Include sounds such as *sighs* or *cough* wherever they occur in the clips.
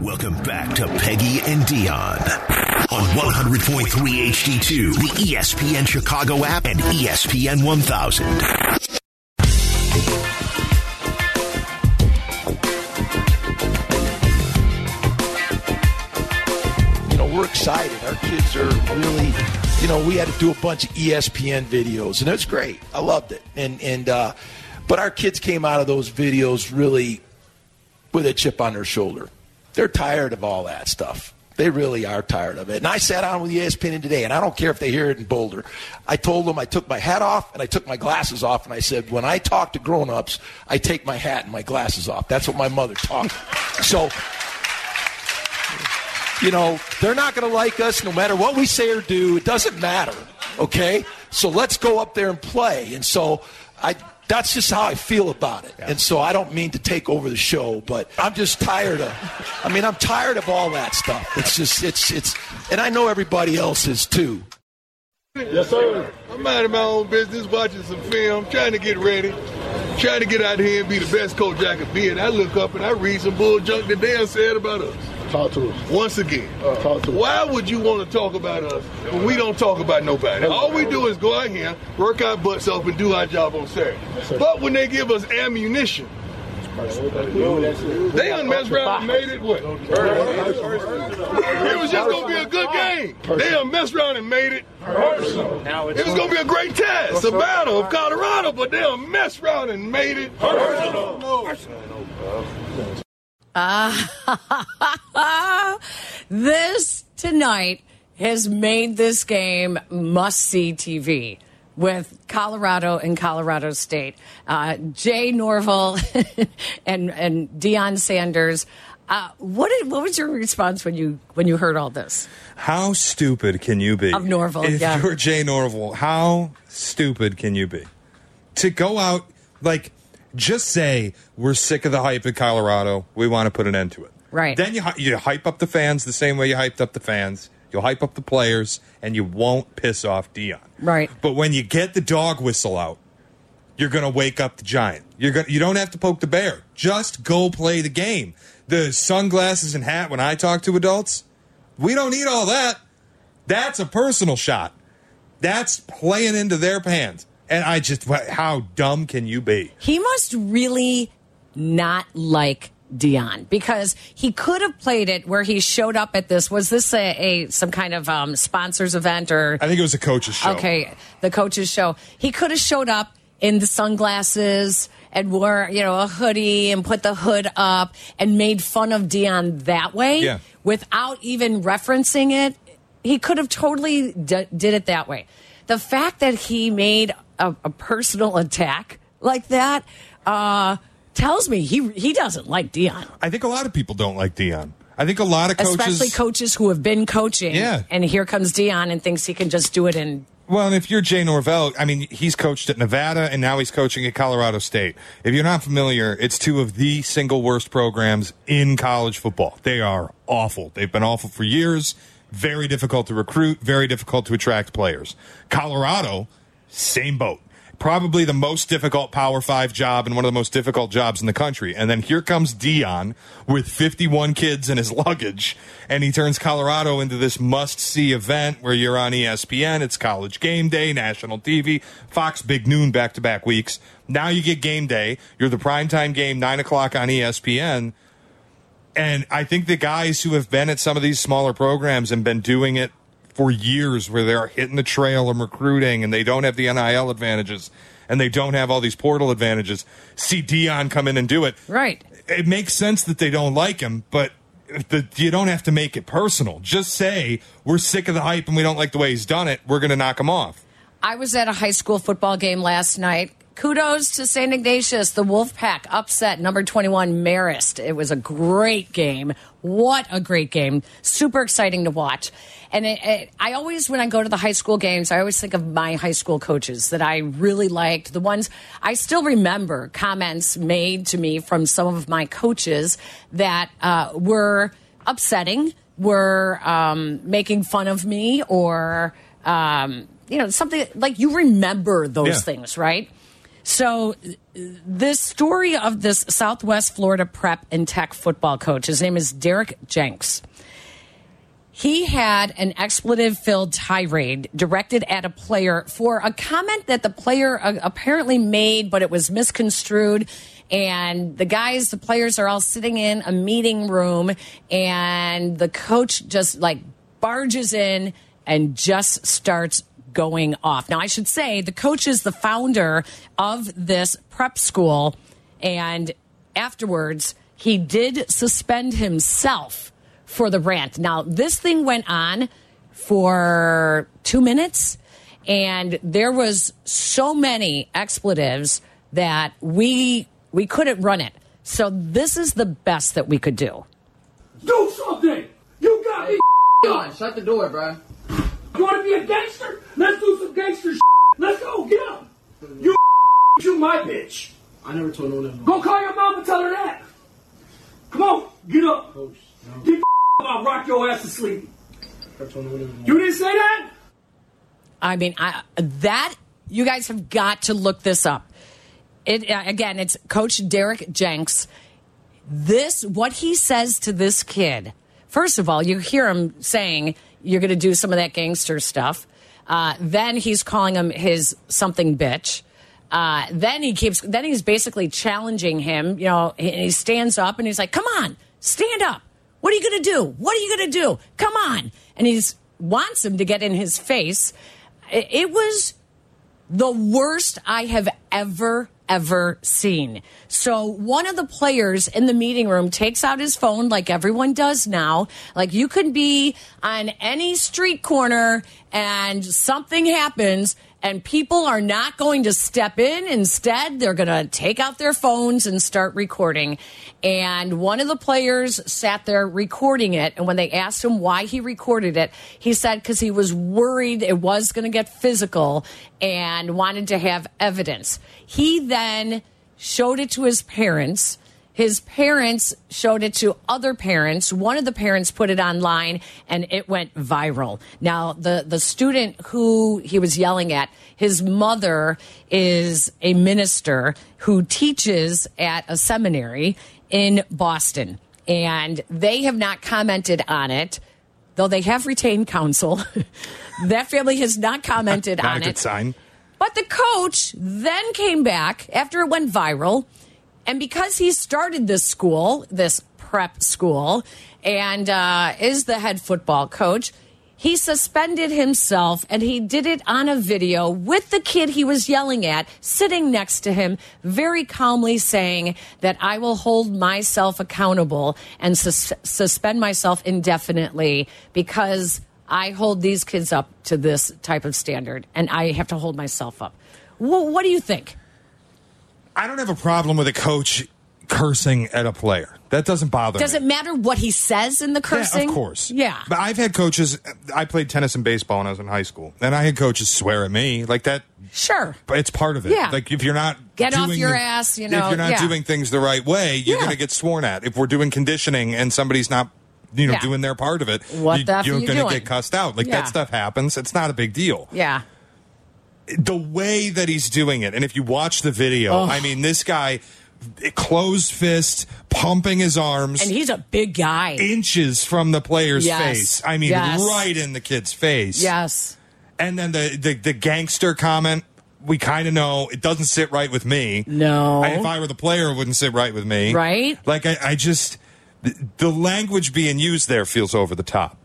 Welcome back to Peggy and Dion on 100.3 HD2, the ESPN Chicago app, and ESPN 1000. you know, we're excited. Our kids are really, you know, we had to do a bunch of ESPN videos, and it's great. I loved it. And and uh, but our kids came out of those videos really with a chip on their shoulder. They're tired of all that stuff. They really are tired of it. And I sat down with ESPN today, and I don't care if they hear it in Boulder. I told them I took my hat off and I took my glasses off, and I said, when I talk to grown-ups, I take my hat and my glasses off. That's what my mother taught. So you know, they're not going to like us no matter what we say or do. It doesn't matter. Okay? So let's go up there and play. And so I that's just how I feel about it. And so I don't mean to take over the show, but I'm just tired of I mean, I'm tired of all that stuff. It's just it's it's and I know everybody else is too. Yes, sir. I'm minding my own business, watching some film, trying to get ready, trying to get out here and be the best coach I could be. And I look up and I read some bull junk that Dan said about us. Talk to us. Once again, Uh, talk to us. why would you want to talk about us when we don't talk about nobody? All we do is go out here, work our butts off, and do our job on Saturday. sir. But when they give us ammunition, they done messed around and made it what? It was just gonna be a good game. They done messed around and made it Now it was gonna be a great test, a battle of Colorado, but they done messed around and made it *laughs* This tonight has made this game must see TV with Colorado and Colorado State. Uh, Jay Norvell *laughs* and and Deion Sanders. Uh, what did, what was your response when you when you heard all this? How stupid can you be? Of Norvell, If yeah. you're Jay Norvell, how stupid can you be? To go out, like, just say, we're sick of the hype in Colorado. We want to put an end to it. Right. Then you, you hype up the fans the same way you hyped up the fans. You'll hype up the players, and you won't piss off Deion. Right. But when you get the dog whistle out, you're going to wake up the giant. You're going you don't have to poke the bear. Just go play the game. The sunglasses and hat when I talk to adults, we don't need all that. That's a personal shot. That's playing into their pants. And I just how dumb can you be? He must really not like Deion because he could have played it where he showed up at this. Was this a, a some kind of um, sponsors event or I think it was a coach's show. Okay, the coach's show. He could have showed up in the sunglasses and wore, you know, a hoodie and put the hood up and made fun of Deion that way Yeah. without even referencing it. He could have totally d- did it that way. The fact that he made a, a personal attack like that uh, tells me he he doesn't like Deion, I think a lot of people don't like Deion. I think a lot of coaches especially coaches who have been coaching. Yeah. and here comes Deion and thinks he can just do it in Well, and if you're Jay Norvell, I mean, he's coached at Nevada and now he's coaching at Colorado State. If you're not familiar, it's two of the single worst programs in college football. They are awful. They've been awful for years. Very difficult to recruit, very difficult to attract players. Colorado, same boat. Probably the most difficult Power Five job and one of the most difficult jobs in the country. And then here comes Deion with 51 kids in his *laughs* luggage, and he turns Colorado into this must see event where you're on ESPN. It's college game day, national TV, Fox Big Noon back to back weeks. Now you get game day. You're the primetime game, 9 o'clock on ESPN. And I think the guys who have been at some of these smaller programs and been doing it for years where they're hitting the trail and recruiting and they don't have the NIL advantages and they don't have all these portal advantages, see Deion come in and do it. right. It makes sense that they don't like him, but the, you don't have to make it personal. Just say, we're sick of the hype and we don't like the way he's done it. We're going to knock him off. I was at a high school football game last night. Kudos to St. Ignatius, the Wolfpack upset number 21 Marist. It was a great game. What a great game. Super exciting to watch. And it, it, I always, when I go to the high school games, I always think of my high school coaches that I really liked. The ones I still remember comments made to me from some of my coaches that uh, were upsetting, were um, making fun of me, or um, you know something like you remember those Yeah. things, right? So, this story of this Southwest Florida prep and tech football coach, his name is Derek Jenks. He had an expletive filled tirade directed at a player for a comment that the player uh, apparently made, but it was misconstrued. And the guys, the players are all sitting in a meeting room, and the coach just like barges in and just starts going off. Now, I should say the coach is the founder of this prep school, and afterwards, he did suspend himself for the rant. Now, this thing went on for two minutes, and there was so many expletives that we we couldn't run it. So this is the best that we could do. Do something! You got me on, shut the door, bro. You want to be a gangster? Let's do some gangster shit. Let's go, get up. You you my bitch. I never told no one. Go call your mom and tell her that. Come on, get up. Coach, no. Get I'll rock your ass to sleep. No. You didn't say that? I mean, I, that you guys have got to look this up. It uh, again, it's Coach Derek Jenks. This what he says to this kid. First of all, you hear him saying you're going to do some of that gangster stuff. Uh, then he's calling him his something bitch. Uh, then he keeps. Then he's basically challenging him. You know, he, he stands up and he's like, "Come on, stand up. What are you going to do? What are you going to do? Come on!" And he's wants him to get in his face. It, it was the worst I have ever, ever seen. So one of the players in the meeting room takes out his phone like everyone does now. Like you could be on any street corner and something happens and people are not going to step in. Instead, they're going to take out their phones and start recording. And one of the players sat there recording it. And when they asked him why he recorded it, he said because he was worried it was going to get physical and wanted to have evidence. He then showed it to his parents. His parents showed it to other parents. One of the parents put it online and it went viral. Now, the, the student who he was yelling at, his mother is a minister who teaches at a seminary in Boston. And they have not commented on it, though they have retained counsel. *laughs* that family has not commented *laughs* Not on a good it. sign. But the coach then came back after it went viral. And because he started this school, this prep school, and uh, is the head football coach, he suspended himself and he did it on a video with the kid he was yelling at sitting next to him, very calmly saying that I will hold myself accountable and sus suspend myself indefinitely because I hold these kids up to this type of standard and I have to hold myself up. Wh what do you think? I don't have a problem with a coach cursing at a player. That doesn't bother me. Does me. it matter what he says in the cursing? Yeah, of course. Yeah. But I've had coaches. I played tennis and baseball when I was in high school, and I had coaches swear at me like that. Sure. But it's part of it. Yeah. Like if you're not Get off your the- ass, you know, If you're not yeah. doing things the right way, you're Yeah. going to get sworn at. If we're doing conditioning and somebody's not. You know, doing their part of it. What you, the you're you gonna doing? get cussed out. Like that stuff happens. It's not a big deal. Yeah. The way that he's doing it, and if you watch the video, Oh. I mean, this guy, closed fist, pumping his arms, And he's a big guy. inches from the player's Yes. face. I mean, Yes. right in the kid's face. yes. And then the the, the gangster comment. We kind of know it doesn't sit right with me. No. I- if I were the player, it wouldn't sit right with me. Right? Like I, I just the, the language being used there feels over the top.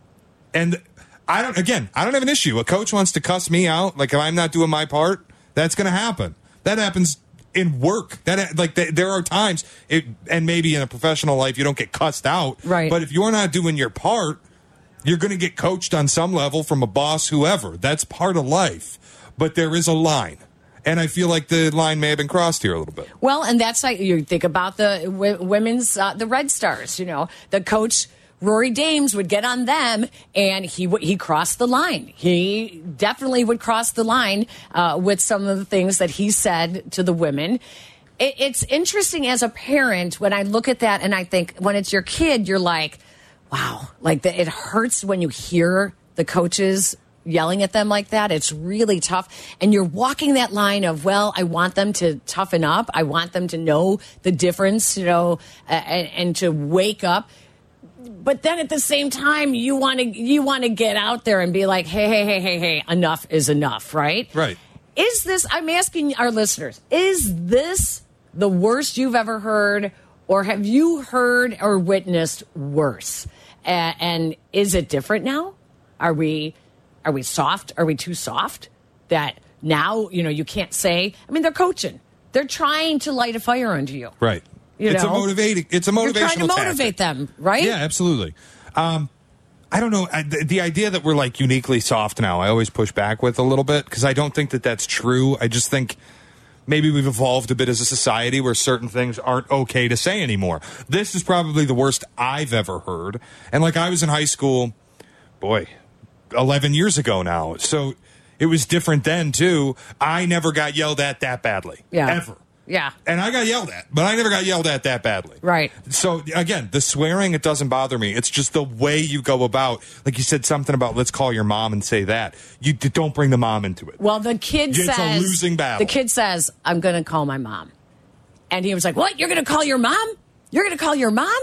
And I don't. Again, I don't have an issue. A coach wants to cuss me out. Like if I'm not doing my part, that's going to happen. That happens in work. That like th- there are times, it, and maybe in a professional life you don't get cussed out. Right. But if you're not doing your part, you're going to get coached on some level from a boss, whoever. That's part of life. But there is a line. And I feel like the line may have been crossed here a little bit. Well, and that's like you think about the w- women's, uh, the Red Stars. You know, the coach Rory Dames would get on them, and he he crossed the line. He definitely would cross the line uh, with some of the things that he said to the women. It, it's interesting as a parent when I look at that, and I think when it's your kid, you're like, wow, like the, it hurts when you hear the coaches yelling at them like that. It's really tough. And you're walking that line of, well, I want them to toughen up. I want them to know the difference, you know, and, and to wake up. But then at the same time, you want to you want to get out there and be like, hey, hey, hey, hey, hey, enough is enough, right? Right. Is this? I'm asking our listeners: Is this the worst you've ever heard, or have you heard or witnessed worse? A- and is it different now? Are we are we soft? Are we too soft? That now you know you can't say. I mean, they're coaching. They're trying to light a fire under you. Right. You it's know? a motivating. It's a motivational. You're trying to tactic. motivate them, right? Yeah, absolutely. Um, I don't know. I, the, the idea that we're like uniquely soft now, I always push back with a little bit because I don't think that that's true. I just think maybe we've evolved a bit as a society where certain things aren't okay to say anymore. This is probably the worst I've ever heard. And like I was in high school, boy, 11 years ago now. So it was different then too. I never got yelled at that badly. Yeah. Ever. Yeah. And I got yelled at, but I never got yelled at that badly. Right. So again, the swearing it doesn't bother me. It's just the way you go about. Like you said something about let's call your mom and say that. You d- don't bring the mom into it. Well, the kid It's a says losing battle. The kid says, "I'm going to call my mom," and he was like, "What? You're going to call your mom? You're going to call your mom?"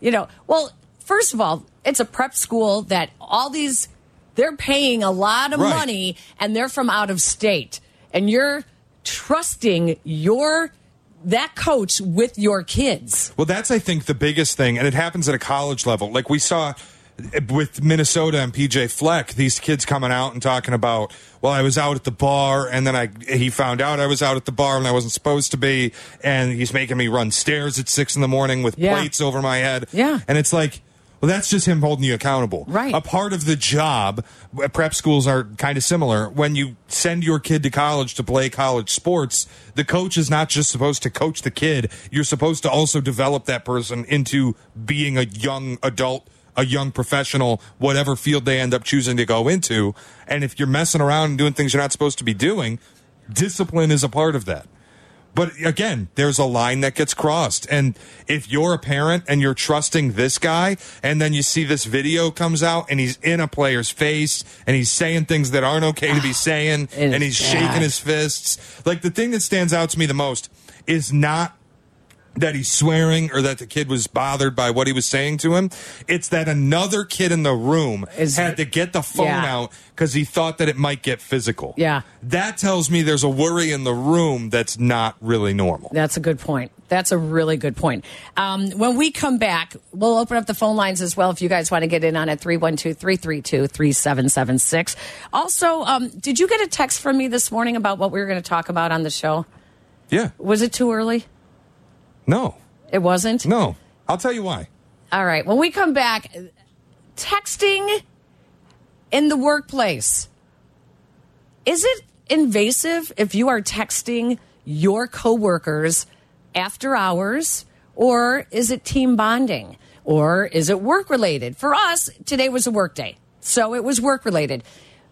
You know. Well, first of all, it's a prep school that all these they're paying a lot of Right. money, and they're from out of state, and you're trusting your that coach with your kids. Well, that's I think the biggest thing, and it happens at a college level. Like we saw eh, with Minnesota and PJ Fleck, these kids coming out and talking about, well, I was out at the bar, and then I he found out I was out at the bar and I wasn't supposed to be, and he's making me run stairs at six in the morning with Yeah. plates over my head. Yeah. and it's like. Well, that's just him holding you accountable. Right. A part of the job, prep schools are kind of similar. When you send your kid to college to play college sports, the coach is not just supposed to coach the kid. You're supposed to also develop that person into being a young adult, a young professional, whatever field they end up choosing to go into. And if you're messing around and doing things you're not supposed to be doing, discipline is a part of that. But again, there's a line that gets crossed. And if you're a parent and you're trusting this guy, and then you see this video comes out and he's in a player's face and he's saying things that aren't okay to be *sighs* saying and he's bad. shaking his fists. Like the thing that stands out to me the most is not that he's swearing or that the kid was bothered by what he was saying to him. It's that another kid in the room Is- had to get the phone Yeah. out because he thought that it might get physical. Yeah. That tells me there's a worry in the room that's not really normal. That's a good point. That's a really good point. Um, when we come back, we'll open up the phone lines as well if you guys want to get in on it 312 332 3776. Also, um, did you get a text from me this morning about what we were going to talk about on the show? Yeah. Was it too early? No. It wasn't? No. I'll tell you why. All right. When we come back, texting in the workplace. Is it invasive if you are texting your coworkers after hours or is it team bonding or is it work related? For us, today was a work day. So it was work related.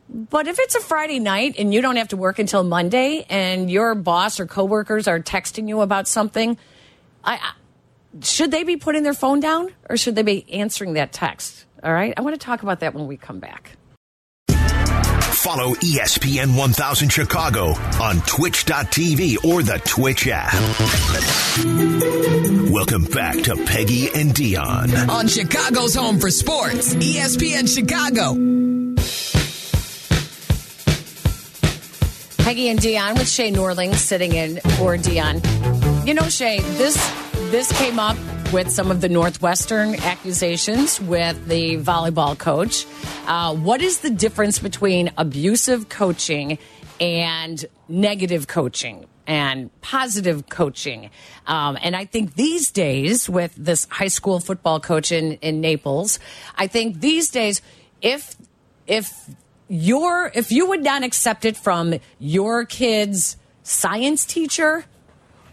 But if it's a Friday night and you don't have to work until Monday and your boss or coworkers are texting you about something, I, I should they be putting their phone down or should they be answering that text? All right. I want to talk about that when we come back. Follow ESPN 1000 Chicago on twitch.tv or the Twitch app. Welcome back to Peggy and Dion. on Chicago's home for sports, ESPN Chicago. Peggy and Dion with Shea Norling sitting in for Dion. You know, Shea, this this came up with some of the Northwestern accusations with the volleyball coach. Uh, what is the difference between abusive coaching and negative coaching? And positive coaching. Um, and I think these days, with this high school football coach in, in Naples, I think these days, if if your if you would not accept it from your kid's science teacher,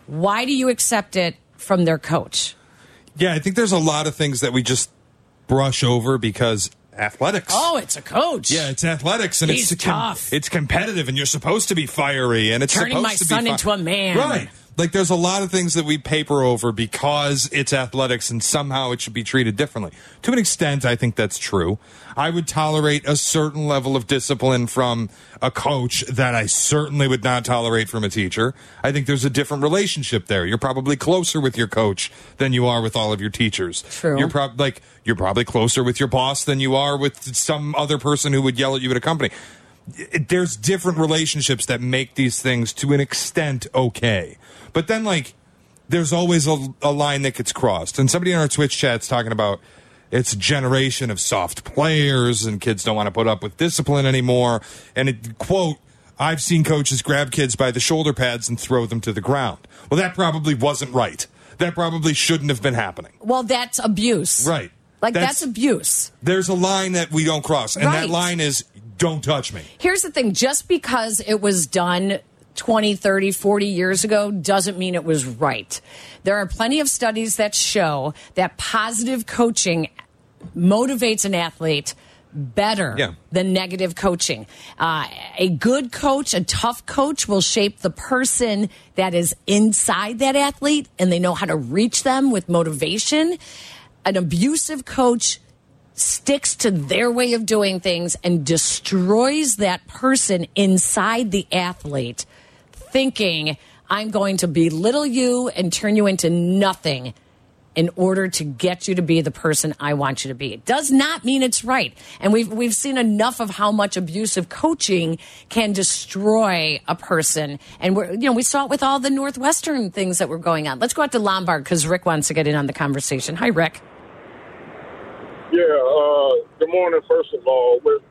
why do you accept it from their coach? Yeah, I think there's a lot of things that we just brush over because athletics. Oh, it's a coach. Yeah, it's athletics and He's it's com- tough. it's competitive and you're supposed to be fiery and it's Turning supposed my to be son into a man. Right. Like there's a lot of things that we paper over because it's athletics and somehow it should be treated differently. To an extent, I think that's true. I would tolerate a certain level of discipline from a coach that I certainly would not tolerate from a teacher. I think there's a different relationship there. You're probably closer with your coach than you are with all of your teachers. True. You're prob- like you're probably closer with your boss than you are with some other person who would yell at you at a company. There's different relationships that make these things to an extent okay. But then like there's always a, a line that gets crossed. And somebody in our Twitch chat's talking about it's a generation of soft players and kids don't want to put up with discipline anymore. And it, quote, I've seen coaches grab kids by the shoulder pads and throw them to the ground. Well, that probably wasn't right. That probably shouldn't have been happening. Well, that's abuse. Right. Like That's- that's, abuse. There's a line that we don't cross. And that line is don't touch me. Here's the thing just because it was done 20, 30, 40 years ago doesn't mean it was right. There are plenty of studies that show that positive coaching motivates an athlete better Yeah. than negative coaching. Uh, a good coach, a tough coach, will shape the person that is inside that athlete and they know how to reach them with motivation. An abusive coach sticks to their way of doing things and destroys that person inside the athlete, thinking, I'm going to belittle you and turn you into nothing in order to get you to be the person I want you to be. It does not mean it's right. And we've we've seen enough of how much abusive coaching can destroy a person. And we're you know, we saw it with all the Northwestern things that were going on. Let's go out to Lombard because Rick wants to get in on the conversation. Hi, Rick. Yeah, uh, good morning, first of all. With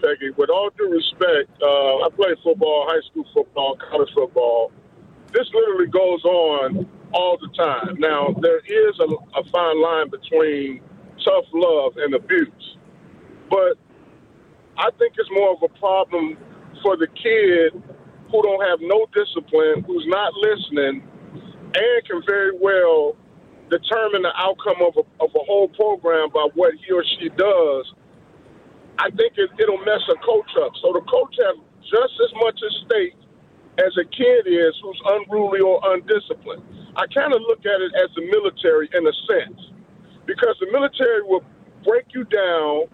Peggy, with all due respect, uh, I play football, high school football, college football. This literally goes on all the time. Now, there is a, a fine line between tough love and abuse, but I think it's more of a problem for the kid who don't have no discipline, who's not listening, and can very well determine the outcome of a, of a whole program by what he or she does, I think it, it'll mess a coach up. So the coach has just as much at stake as a kid is who's unruly or undisciplined. I kind of look at it as the military in a sense, because the military will break you down,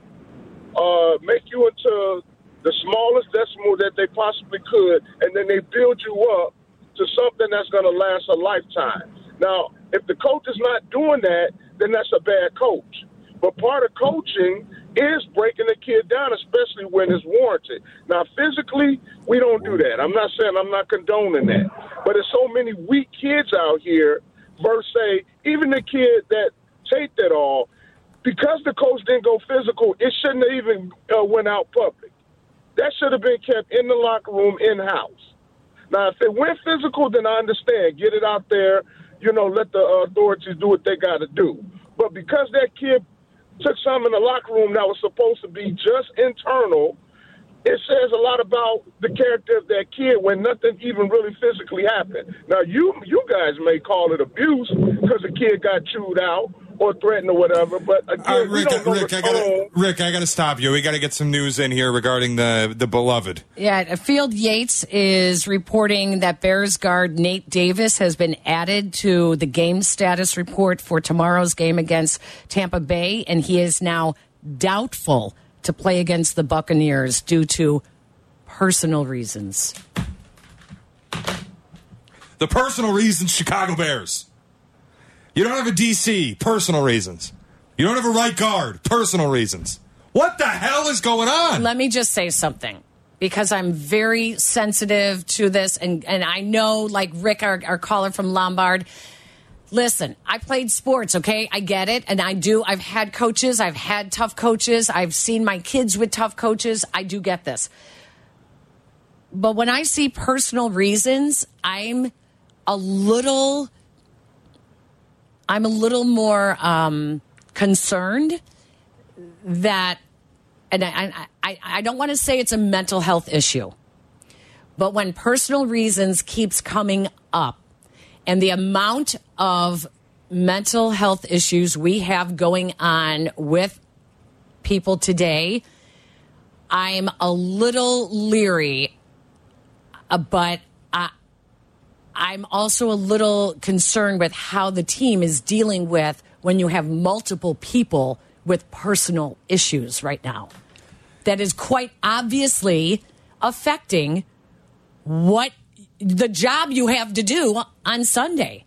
uh, make you into the smallest decimal that they possibly could, and then they build you up to something that's going to last a lifetime. Now, if the coach is not doing that, then that's a bad coach. But part of coaching is breaking the kid down, especially when it's warranted. Now, physically, we don't do that. I'm not saying I'm not condoning that. But there's so many weak kids out here versus, say, even the kid that taped it all, because the coach didn't go physical, it shouldn't have even uh, went out public. That should have been kept in the locker room, in house. Now, if it went physical, then I understand. Get it out there. You know, let the uh, authorities do what they got to do. But because that kid took some in the locker room that was supposed to be just internal, it says a lot about the character of that kid when nothing even really physically happened. Now, you you guys may call it abuse because the kid got chewed out or threatened or whatever. But again, Uh, we Rick, don't know Rick, the I gotta. Rick, I gotta stop you. We gotta get some news in here regarding the the beloved. Yeah, Field Yates is reporting that Bears guard Nate Davis has been added to the game status report for tomorrow's game against Tampa Bay, and he is now doubtful to play against the Buccaneers due to personal reasons. The personal reasons, Chicago Bears. You don't have a DC, personal reasons. You don't have a right guard, personal reasons. What the hell is going on? Let me just say something because I'm very sensitive to this, and, and I know, like Rick, our, our caller from Lombard. Listen, I played sports, okay? I get it. And I do. I've had coaches, I've had tough coaches, I've seen my kids with tough coaches. I do get this. But when I see personal reasons, I'm a little. I'm a little more um, concerned that, and I, I, I don't want to say it's a mental health issue, but when personal reasons keeps coming up, and the amount of mental health issues we have going on with people today, I'm a little leery. Uh, but I, I'm also a little concerned with how the team is dealing with when you have multiple people with personal issues right now. That is quite obviously affecting what the job you have to do on Sunday.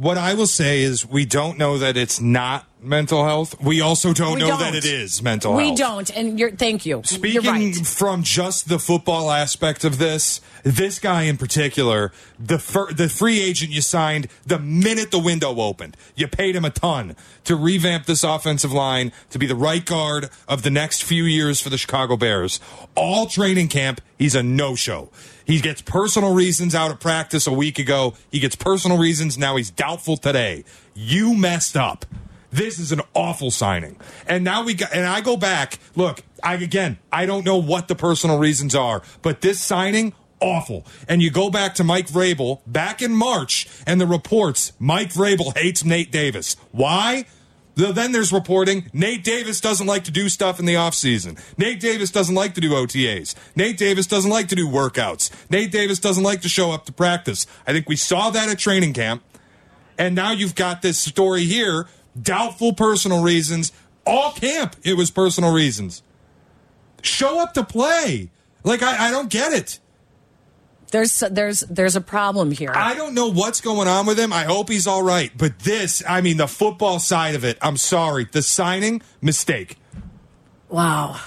What I will say is, we don't know that it's not mental health. We also don't We know don't. that it is mental we health. don't, and you're thank you. Speaking you're right. from just the football aspect of this, this guy in particular, the fir- the free agent you signed the minute the window opened, you paid him a ton to revamp this offensive line to be the right guard of the next few years for the Chicago Bears. All training camp, he's a no show. He gets personal reasons out of practice a week ago. He gets personal reasons now. He's doubtful today. You messed up. This is an awful signing. And now we got, and I go back, look, I, again, I don't know what the personal reasons are, but this signing, awful. And you go back to Mike Vrabel back in March and the reports, Mike Vrabel hates Nate Davis. Why? Well, Then there's reporting Nate Davis doesn't like to do stuff in the offseason. Nate Davis doesn't like to do OTAs. Nate Davis doesn't like to do workouts. Nate Davis doesn't like to show up to practice. I think we saw that at training camp. And now you've got this story here doubtful personal reasons. All camp, it was personal reasons. Show up to play. Like, I, I don't get it. There's there's there's a problem here. I don't know what's going on with him. I hope he's all right. But this, I mean, the football side of it, I'm sorry. The signing, mistake. Wow.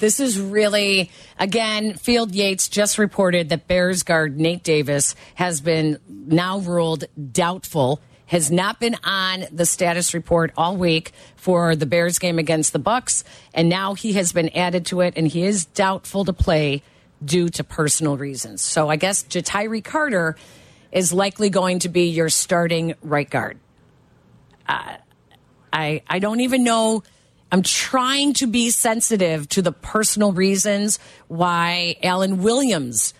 This is really, again, Field Yates just reported that Bears guard Nate Davis has been now ruled doubtful, has not been on the status report all week for the Bears game against the Bucks, and now he has been added to it, and he is doubtful to play due to personal reasons. So I guess Ja'Tyre Carter is likely going to be your starting right guard. Uh, I I don't even know. I'm trying to be sensitive to the personal reasons why Alan Williams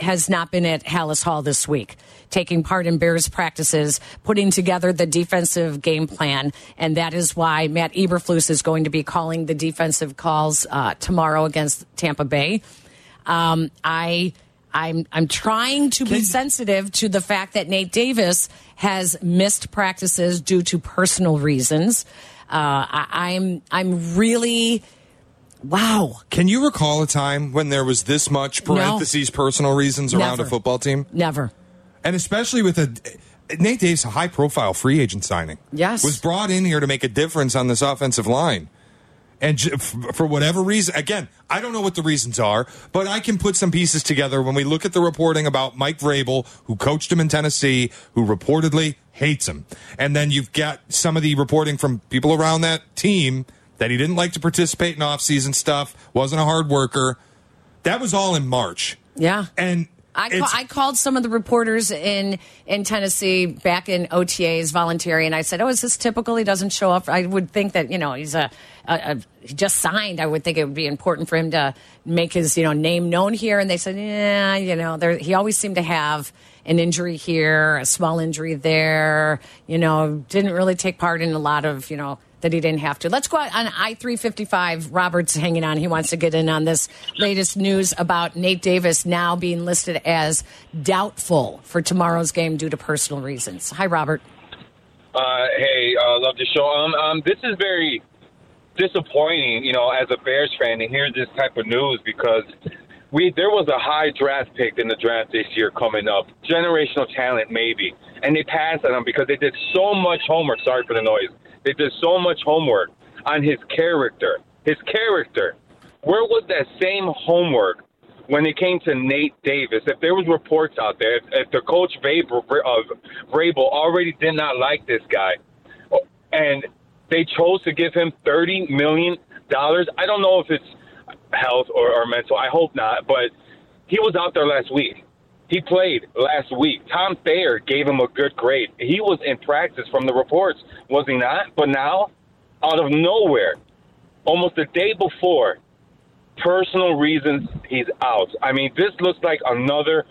has not been at Halas Hall this week, taking part in Bears practices, putting together the defensive game plan, and that is why Matt Eberflus is going to be calling the defensive calls uh, tomorrow against Tampa Bay. Um, I. I'm I'm trying to be sensitive to the fact that Nate Davis has missed practices due to personal reasons. Uh, I, I'm I'm really wow. Can you recall a time when there was this much parentheses personal reasons around Never. a football team? Never. And especially with a Nate Davis, a high profile free agent signing. Yes. Was brought in here to make a difference on this offensive line. And for whatever reason, again, I don't know what the reasons are, but I can put some pieces together when we look at the reporting about Mike Vrabel, who coached him in Tennessee, who reportedly hates him. And then you've got some of the reporting from people around that team that he didn't like to participate in offseason stuff, wasn't a hard worker. That was all in March. Yeah. And I, I called some of the reporters in in Tennessee back in OTAs voluntary, and I said, "Oh, is this typical? He doesn't show up." I would think that you know he's a, a he just signed. I would think it would be important for him to make his you know name known here. And they said, "Yeah, you know, there, he always seemed to have." An injury here, a small injury there, you know, didn't really take part in a lot of, you know, that he didn't have to. Let's go out on I 355. Robert's hanging on. He wants to get in on this latest news about Nate Davis now being listed as doubtful for tomorrow's game due to personal reasons. Hi, Robert. Uh, hey, uh, love the show. Um, um, this is very disappointing, you know, as a Bears fan to hear this type of news because we there was a high draft pick in the draft this year coming up, generational talent maybe, and they passed on him because they did so much homework. Sorry for the noise. They did so much homework on his character. His character. Where was that same homework when it came to Nate Davis? If there was reports out there, if, if the coach Vrabel, uh, Vrabel already did not like this guy, and they chose to give him thirty million dollars. I don't know if it's health or, or mental. I hope not, but he was out there last week. He played last week. Tom Thayer gave him a good grade. He was in practice from the reports, was he not? But now, out of nowhere, almost a day before, personal reasons, he's out. I mean, this looks like another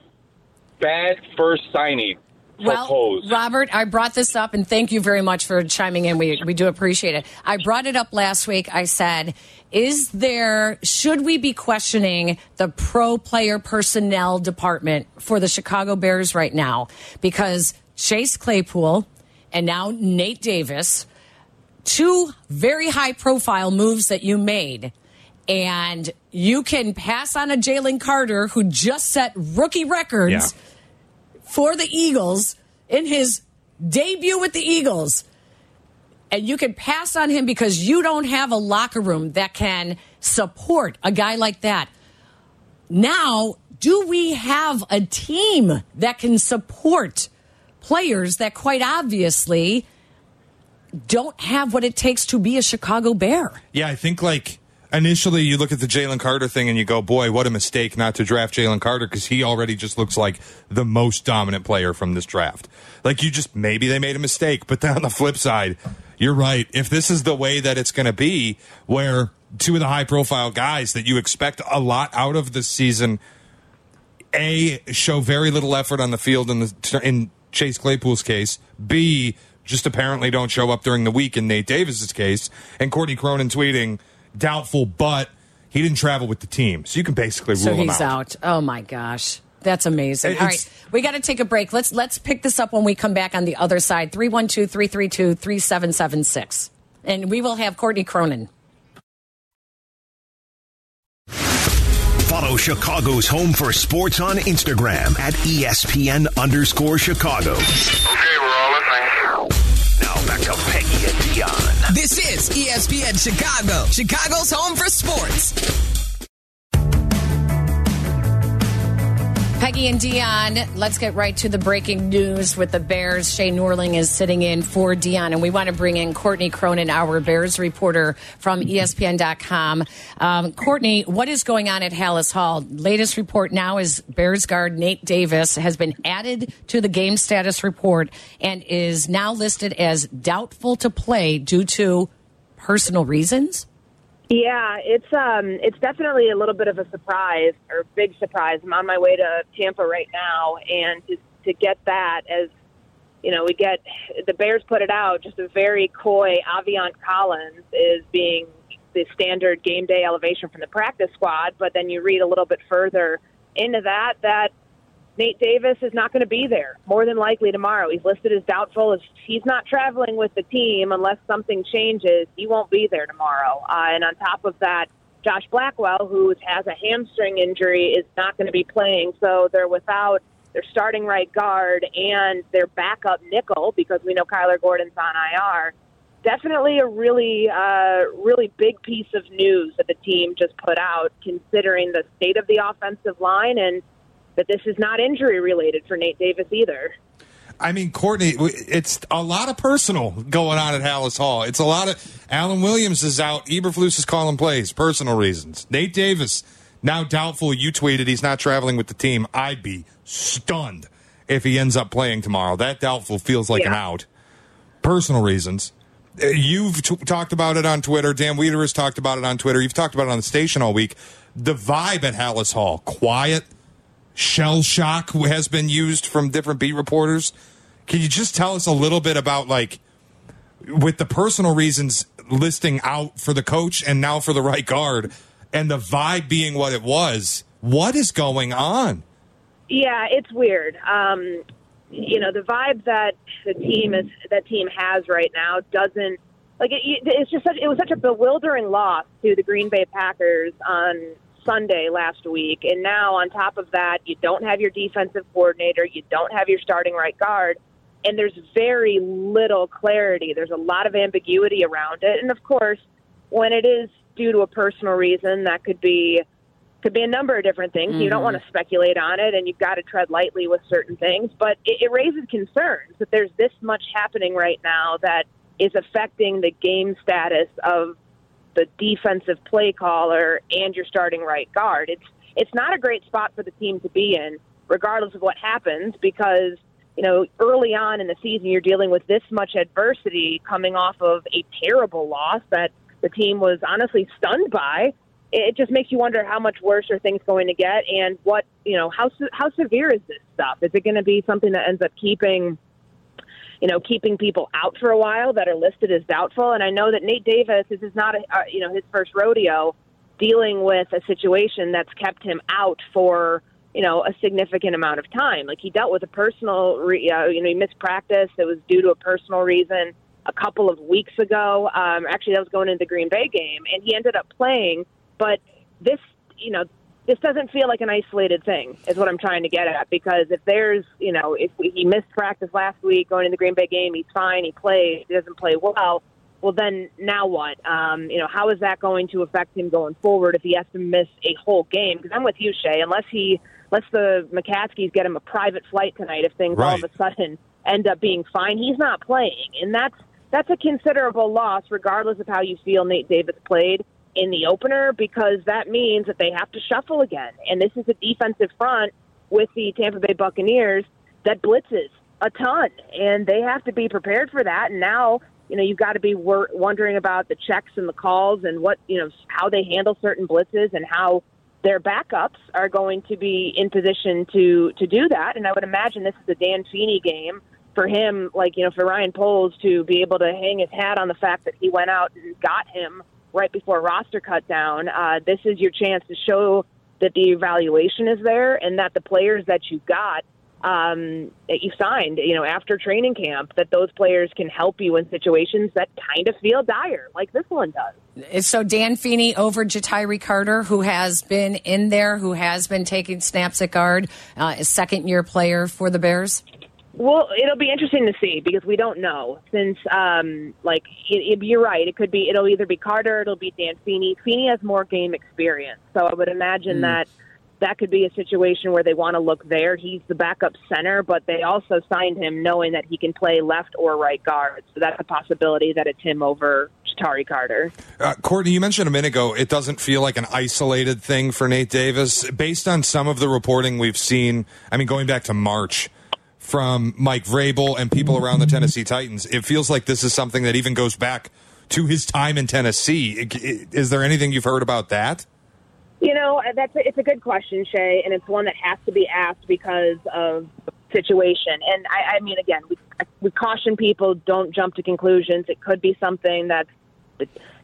bad first signing Well, propose? Robert, I brought this up, and thank you very much for chiming in. We we do appreciate it. I brought it up last week. I said, "Is there should we be questioning the pro player personnel department for the Chicago Bears right now because Chase Claypool and now Nate Davis, two very high profile moves that you made." And you can pass on a Jalen Carter who just set rookie records Yeah. For the Eagles in his debut with the Eagles. And you can pass on him because you don't have a locker room that can support a guy like that. Now, do we have a team that can support players that quite obviously don't have what it takes to be a Chicago Bear? Yeah, I think like initially you look at the Jalen Carter thing and you go, boy, what a mistake not to draft Jalen Carter because he already just looks like the most dominant player from this draft. Like you just maybe they made a mistake, but then *laughs* on the flip side, you're right. If this is the way that it's going to be, where two of the high profile guys that you expect a lot out of this season, a show very little effort on the field in the in Chase Claypool's case, b just apparently don't show up during the week in Nate Davis's case, and Courtney Cronin tweeting doubtful, but he didn't travel with the team, so you can basically rule So him he's out. Oh my gosh. That's amazing. It- All it's- right. We got to take a break. Let's let's pick this up when we come back on the other side. 312-332-3776. And we will have Courtney Cronin. Follow Chicago's Home for Sports on Instagram at ESPN underscore Chicago. Okay, we're all This is ESPN Chicago, Chicago's home for sports. Peggy and Dion, let's get right to the breaking news with the Bears. Shane Norling is sitting in for Dion, and we want to bring in Courtney Cronin, our Bears reporter from ESPN.com. Um, Courtney, what is going on at Halas Hall? Latest report now is Bears guard Nate Davis has been added to the game status report and is now listed as doubtful to play due to personal reasons. Yeah, it's um, it's definitely a little bit of a surprise or big surprise. I'm on my way to Tampa right now, and to to get that as you know, we get the Bears put it out. Just a very coy Aviante Collins is being the standard game day elevation from the practice squad, but then you read a little bit further into that that Nate Davis is not going to be there more than likely tomorrow. He's listed as doubtful. If he's not traveling with the team unless something changes, he won't be there tomorrow. Uh, and on top of that, Josh Blackwell, who has a hamstring injury, is not going to be playing. So they're without their starting right guard and their backup nickel because we know Kyler Gordon's on IR. Definitely a really, uh, really big piece of news that the team just put out, considering the state of the offensive line and that this is not injury related for Nate Davis either. I mean, Courtney, it's a lot of personal going on at Halas Hall. It's a lot of Alan Williams is out. Eberflus is calling plays, personal reasons. Nate Davis now doubtful. You tweeted he's not traveling with the team. I'd be stunned if he ends up playing tomorrow. That doubtful feels like an out. Personal reasons. Uh, You've t- talked about it on Twitter. Dan Wiederer has talked about it on Twitter. You've talked about it on the station all week. The vibe at Halas Hall, quiet, shell shock *laughs* has been used from different beat reporters. Can you just tell us a little bit about like with the personal reasons listing out for the coach and now for the right guard and the vibe being what it was? What is going on? Yeah, it's weird. Um, you know, the vibe that the team is that team has right now doesn't like it, it's just such, it was such a bewildering loss to the Green Bay Packers on Sunday last week, and now on top of that, you don't have your defensive coordinator, you don't have your starting right guard, and there's very little clarity. There's a lot of ambiguity around it, and of course, when it is due to a personal reason, that could be could be a number of different things. You don't mm-hmm. want to speculate on it, and you've got to tread lightly with certain things. But it, it raises concerns that there's this much happening right now that is affecting the game status of the defensive play caller and your starting right guard. It's it's not a great spot for the team to be in, regardless of what happens, because you know early on in the season you're dealing with this much adversity coming off of a terrible loss that the team was honestly stunned by it just makes you wonder how much worse are things going to get, and what you know how how severe is this stuff? Is it going to be something that ends up keeping you know, keeping people out for a while that are listed as doubtful. And I know that Nate Davis, this is not, a, uh, you know, his first rodeo dealing with a situation that's kept him out for, you know, a significant amount of time. Like he dealt with a personal, re- uh, you know, he missed practice. It was due to a personal reason a couple of weeks ago. Um, actually, that was going into the Green Bay game, and he ended up playing. But this, you know, this doesn't feel like an isolated thing is what i'm trying to get at because if there's you know if we, he missed practice last week going in the green bay game he's fine he plays he doesn't play well well then now what? Um you know how is that going to affect him going forward if he has to miss a whole game? Because i'm with you Shea unless he lets the McCaskeys get him a private flight tonight if things all of a sudden end up being fine he's not playing. And that's that's a considerable loss regardless of how you feel nate davis played in the opener because that means that they have to shuffle again. And this is a defensive front with the Tampa Bay Buccaneers that blitzes a ton, and they have to be prepared for that. And now, you know, you've got to be wor- wondering about the checks and the calls and what, you know, how they handle certain blitzes and how their backups are going to be in position to to do that. And I would imagine this is a Dan Feeney game for him, like you know, for Ryan Poles to be able to hang his hat on the fact that he went out and got him right before roster cut down. Uh, this is your chance to show that the evaluation is there and that the players that you got um, that you signed, you know, after training camp, that those players can help you in situations that kind of feel dire, like this one does. So Dan Feeney over Ja'Tyre Carter, who has been in there, who has been taking snaps at guard, uh, a second year player for the Bears. Well, it'll be interesting to see because we don't know. Since, um, like, it, it, you're right, it could be. It'll either be Carter, it'll be Dan Feeney. Feeney has more game experience, so I would imagine mm. that that could be a situation where they want to look there. He's the backup center, but they also signed him knowing that he can play left or right guard. So that's a possibility that it's him over Tari Carter. Uh, Courtney, you mentioned a minute ago, it doesn't feel like an isolated thing for Nate Davis. Based on some of the reporting we've seen, I mean, going back to March, from Mike Vrabel and people around the Tennessee Titans. It feels like this is something that even goes back to his time in Tennessee. Is there anything you've heard about that? You know, that's a, it's a good question, Shea, and it's one that has to be asked because of the situation. And I, I mean, again, we, we caution people don't jump to conclusions. It could be something that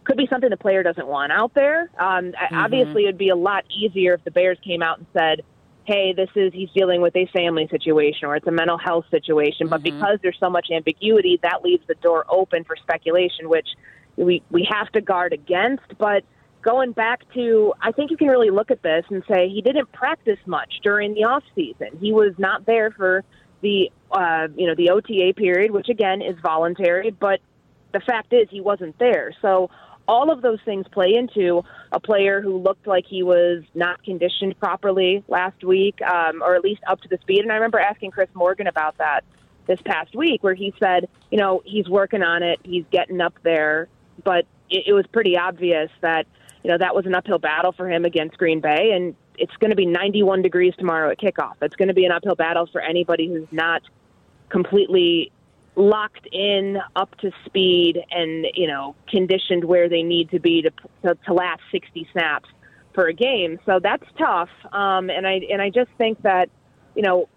could be something the player doesn't want out there. Um, mm-hmm. Obviously, it'd be a lot easier if the Bears came out and said, hey, this is he's dealing with a family situation or it's a mental health situation. Mm-hmm. But because there's so much ambiguity, that leaves the door open for speculation, which we we have to guard against. But going back to, I think you can really look at this and say he didn't practice much during the off season. He was not there for the uh, you know the OTA period, which again is voluntary, but the fact is he wasn't there. So all of those things play into a player who looked like he was not conditioned properly last week, um, or at least up to the speed. And I remember asking Chris Morgan about that this past week, where he said, you know, he's working on it, he's getting up there, but it, it was pretty obvious that, you know, that was an uphill battle for him against Green Bay, and it's going to be 91 degrees tomorrow at kickoff. It's going to be an uphill battle for anybody who's not completely locked in, up to speed, and you know conditioned where they need to be to to, to last 60 snaps for a game. So that's tough. Um, and I and I just think that you know,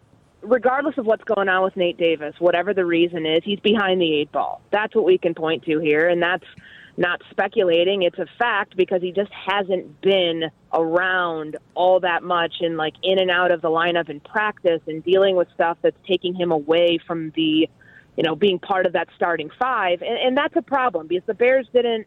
regardless of what's going on with Nate Davis, whatever the reason is, he's behind the eight ball. That's what we can point to here, and that's not speculating. It's a fact because he just hasn't been around all that much and like in and out of the lineup in practice and dealing with stuff that's taking him away from the you know, being part of that starting five. And, and that's a problem because the Bears didn't.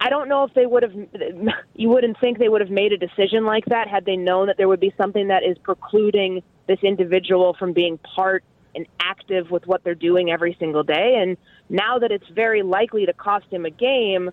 I don't know if they would have. *laughs* You wouldn't think they would have made a decision like that had they known that there would be something that is precluding this individual from being part and active with what they're doing every single day. And now that it's very likely to cost him a game,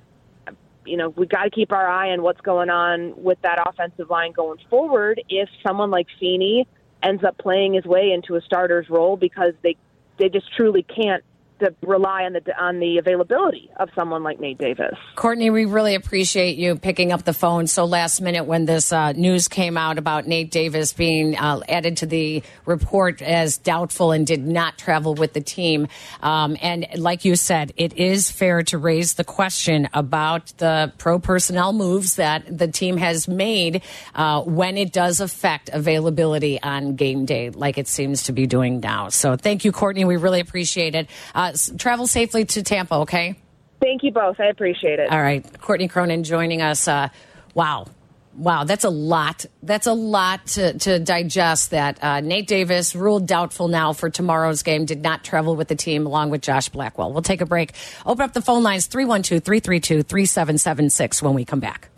you know, we got to keep our eye on what's going on with that offensive line going forward. If someone like Feeney ends up playing his way into a starter's role because they they just truly can't to rely on the on the availability of someone like Nate Davis. Courtney, we really appreciate you picking up the phone so last minute when this uh, news came out about Nate Davis being uh, added to the report as doubtful and did not travel with the team. Um, and like you said, it is fair to raise the question about the pro personnel moves that the team has made uh, when it does affect availability on game day, like it seems to be doing now. So thank you, Courtney. We really appreciate it. Uh, travel safely to Tampa, okay? Thank you both. I appreciate it. All right. Courtney Cronin joining us. Uh, wow. Wow, that's a lot. That's a lot to, to digest. That uh, Nate Davis ruled doubtful now for tomorrow's game, did not travel with the team along with Josh Blackwell. We'll take a break. Open up the phone lines 312 332 3776 when we come back.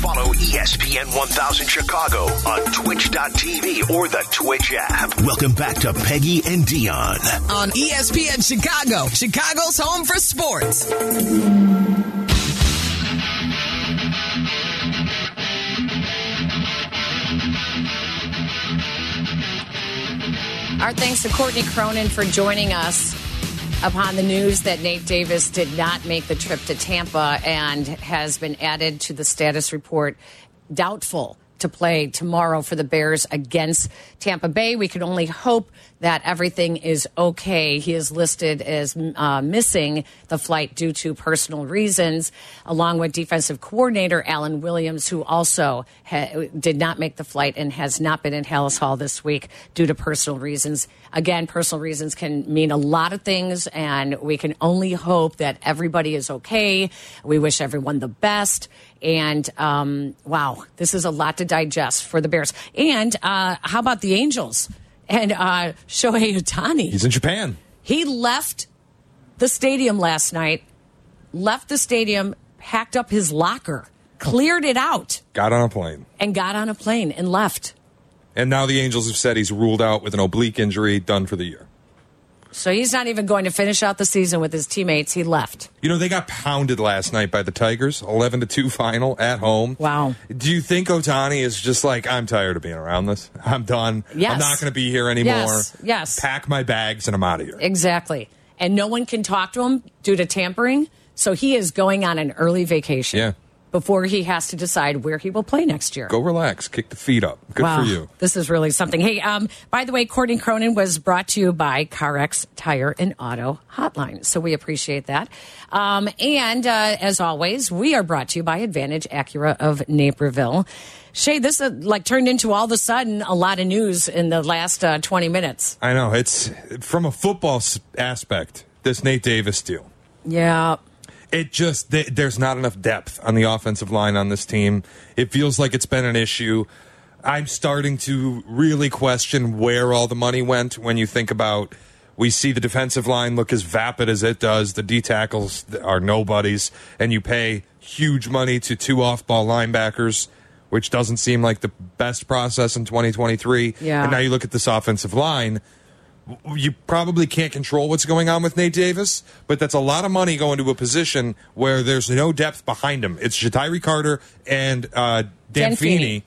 Follow ESPN 1000 Chicago on twitch.tv or the Twitch app. Welcome back to Peggy and Deion. On ESPN Chicago, Chicago's home for sports. Our thanks to Courtney Cronin for joining us upon the news that Nate Davis did not make the trip to Tampa and has been added to the status report. Doubtful to play tomorrow for the Bears against Tampa Bay. We can only hope that everything is okay. He is listed as uh, missing the flight due to personal reasons, along with defensive coordinator Alan Williams, who also did not make the flight and has not been in Halas Hall this week due to personal reasons. Again, personal reasons can mean a lot of things, and we can only hope that everybody is okay. We wish everyone the best. And um, wow, this is a lot to digest for the Bears. And uh, how about the Angels and uh, Shohei Ohtani? He's in Japan. He left the stadium last night, left the stadium, packed up his locker, cleared it out, Got on a plane. and got on a plane and left. And now the Angels have said he's ruled out with an oblique injury, done for the year. So he's not even going to finish out the season with his teammates. He left. You know, they got pounded last night by the Tigers, 11 to 2 *laughs* final at home. Wow. Do you think Ohtani is just like, I'm tired of being around this? I'm done. Yes. I'm not going to be here anymore. Yes. Yes. Pack my bags and I'm out of here. Exactly. And no one can talk to him due to tampering. So he is going on an early vacation. Yeah. Before he has to decide where he will play next year. Go relax. Kick the feet up. Good wow. for you. This is really something. Hey, um, by the way, Courtney Cronin was brought to you by CarX Tire and Auto Hotline. So we appreciate that. Um, and uh, as always, we are brought to you by Advantage Acura of Naperville. Shea, this uh, like turned into all of a sudden a lot of news in the last uh, 20 minutes. I know. It's from a football aspect, this Nate Davis deal. Yeah. It just, th- there's not enough depth on the offensive line on this team. It feels like it's been an issue. I'm starting to really question where all the money went when you think about we see the defensive line look as vapid as it does. The D tackles are nobodies, and you pay huge money to two off ball linebackers, which doesn't seem like the best process in 2023. Yeah. And now you look at this offensive line you probably can't control what's going on with Nate Davis, but that's a lot of money going to a position where there's no depth behind him. It's Ja'Tyre Carter and uh, Dan, Dan Feeney. Feeney.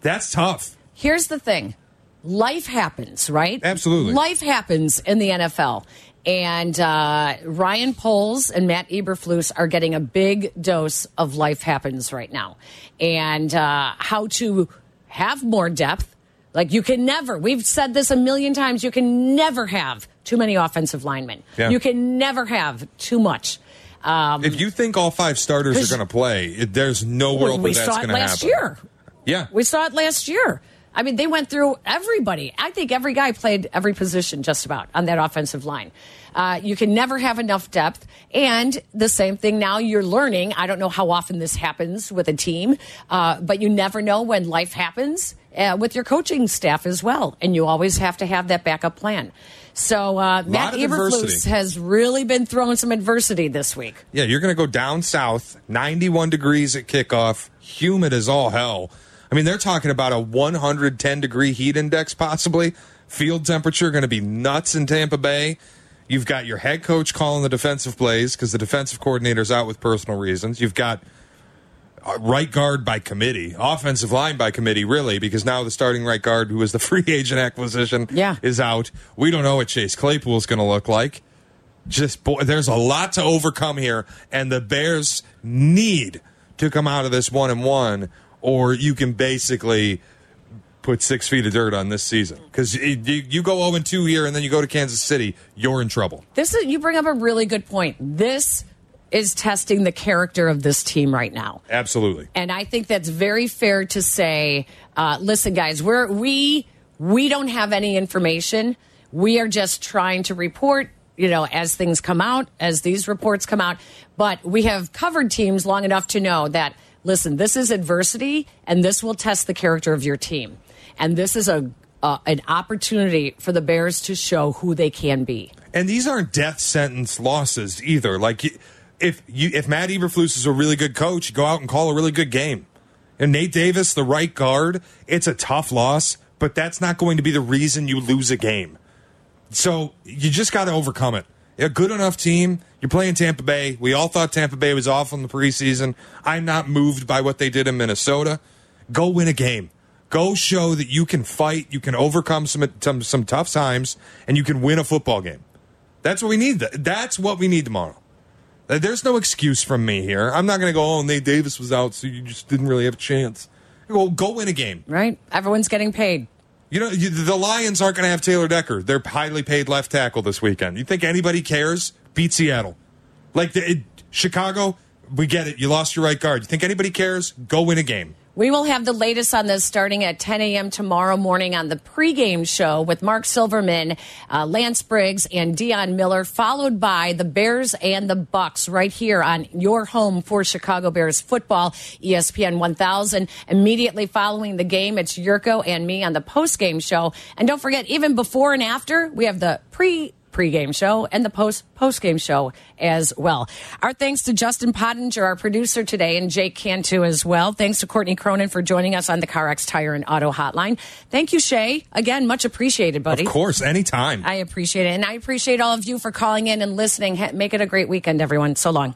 That's tough. Here's the thing life happens, right? Absolutely. Life happens in the NFL. And uh, Ryan Poles and Matt Eberflus are getting a big dose of life happens right now. And uh, how to have more depth. Like you can never, we've said this a million times, you can never have too many offensive linemen. Yeah. You can never have too much. Um, If you think all five starters are going to play, it, there's no world we where that's saw it going to last happen. year. Yeah. We saw it last year. I mean, they went through everybody. I think every guy played every position just about on that offensive line. Uh, you can never have enough depth. And the same thing now you're learning. I don't know how often this happens with a team, uh, but you never know when life happens uh, with your coaching staff as well. And you always have to have that backup plan. So uh, Matt Eberflus has really been throwing some adversity this week. Yeah, you're going to go down south, 91 degrees at kickoff, humid as all hell. I mean, they're talking about a 110 degree heat index possibly. Field temperature going to be nuts in Tampa Bay. You've got your head coach calling the defensive plays because the defensive coordinator's out with personal reasons. You've got Uh, right guard by committee, offensive line by committee, really, because now the starting right guard, who was the *laughs* free agent acquisition, Yeah. is out. We don't know what Chase Claypool is going to look like. Just boy, there's a lot to overcome here, and the Bears need to come out of this one and one, or you can basically put six feet of dirt on this season because you, you go 0 and 2 here, and then you go to Kansas City, you're in trouble. This is you bring up a really good point. This is testing the character of this team right now. Absolutely. And I think that's very fair to say. Uh, listen, guys, we're we we don't have any information. We are just trying to report, you know, as things come out, as these reports come out. But we have covered teams long enough to know that listen, this is adversity, and this will test the character of your team. And this is a uh, an opportunity for the Bears to show who they can be. And these aren't death sentence losses either. Like if you if Matt Eberflus is a really good coach, go out and call a really good game. And Nate Davis, the right guard, it's a tough loss, but that's not going to be the reason you lose a game. So you just got to overcome it. A good enough team. You're playing Tampa Bay. We all thought Tampa Bay was off in the preseason. I'm not moved by what they did in Minnesota. Go win a game. Go show that you can fight, you can overcome some some, some tough times, and you can win a football game. That's what we need. That's what we need tomorrow. Uh, There's no excuse from me here. I'm not going to go, oh, Nate Davis was out, so you just didn't really have a chance. Go, go win a game. Right? Everyone's getting paid. You know, you, the Lions aren't going to have Taylor Decker. They're highly paid left tackle this weekend. You think anybody cares? Beat Seattle. Like the, it, Chicago, we get it. You lost your right guard. You think anybody cares? Go win a game. We will have the latest on this starting at 10 a.m. tomorrow morning on the pregame show with Marc Silverman, uh, Lance Briggs, and Deion Miller, followed by the Bears and the Bucks right here on your home for Chicago Bears football, ESPN 1000. Immediately following the game, it's Yurko and me on the postgame show. And don't forget, even before and after, we have the pre pregame show and the post postgame show as well. Our thanks to Justin Pottinger, our producer today, and Jake Cantu as well. Thanks to Courtney Cronin for joining us on the CarX Tire and Auto Hotline. Thank you, Shea. Again, much appreciated, buddy. Of course, anytime. I appreciate it. And I appreciate all of you for calling in and listening. Make it a great weekend, everyone. So long.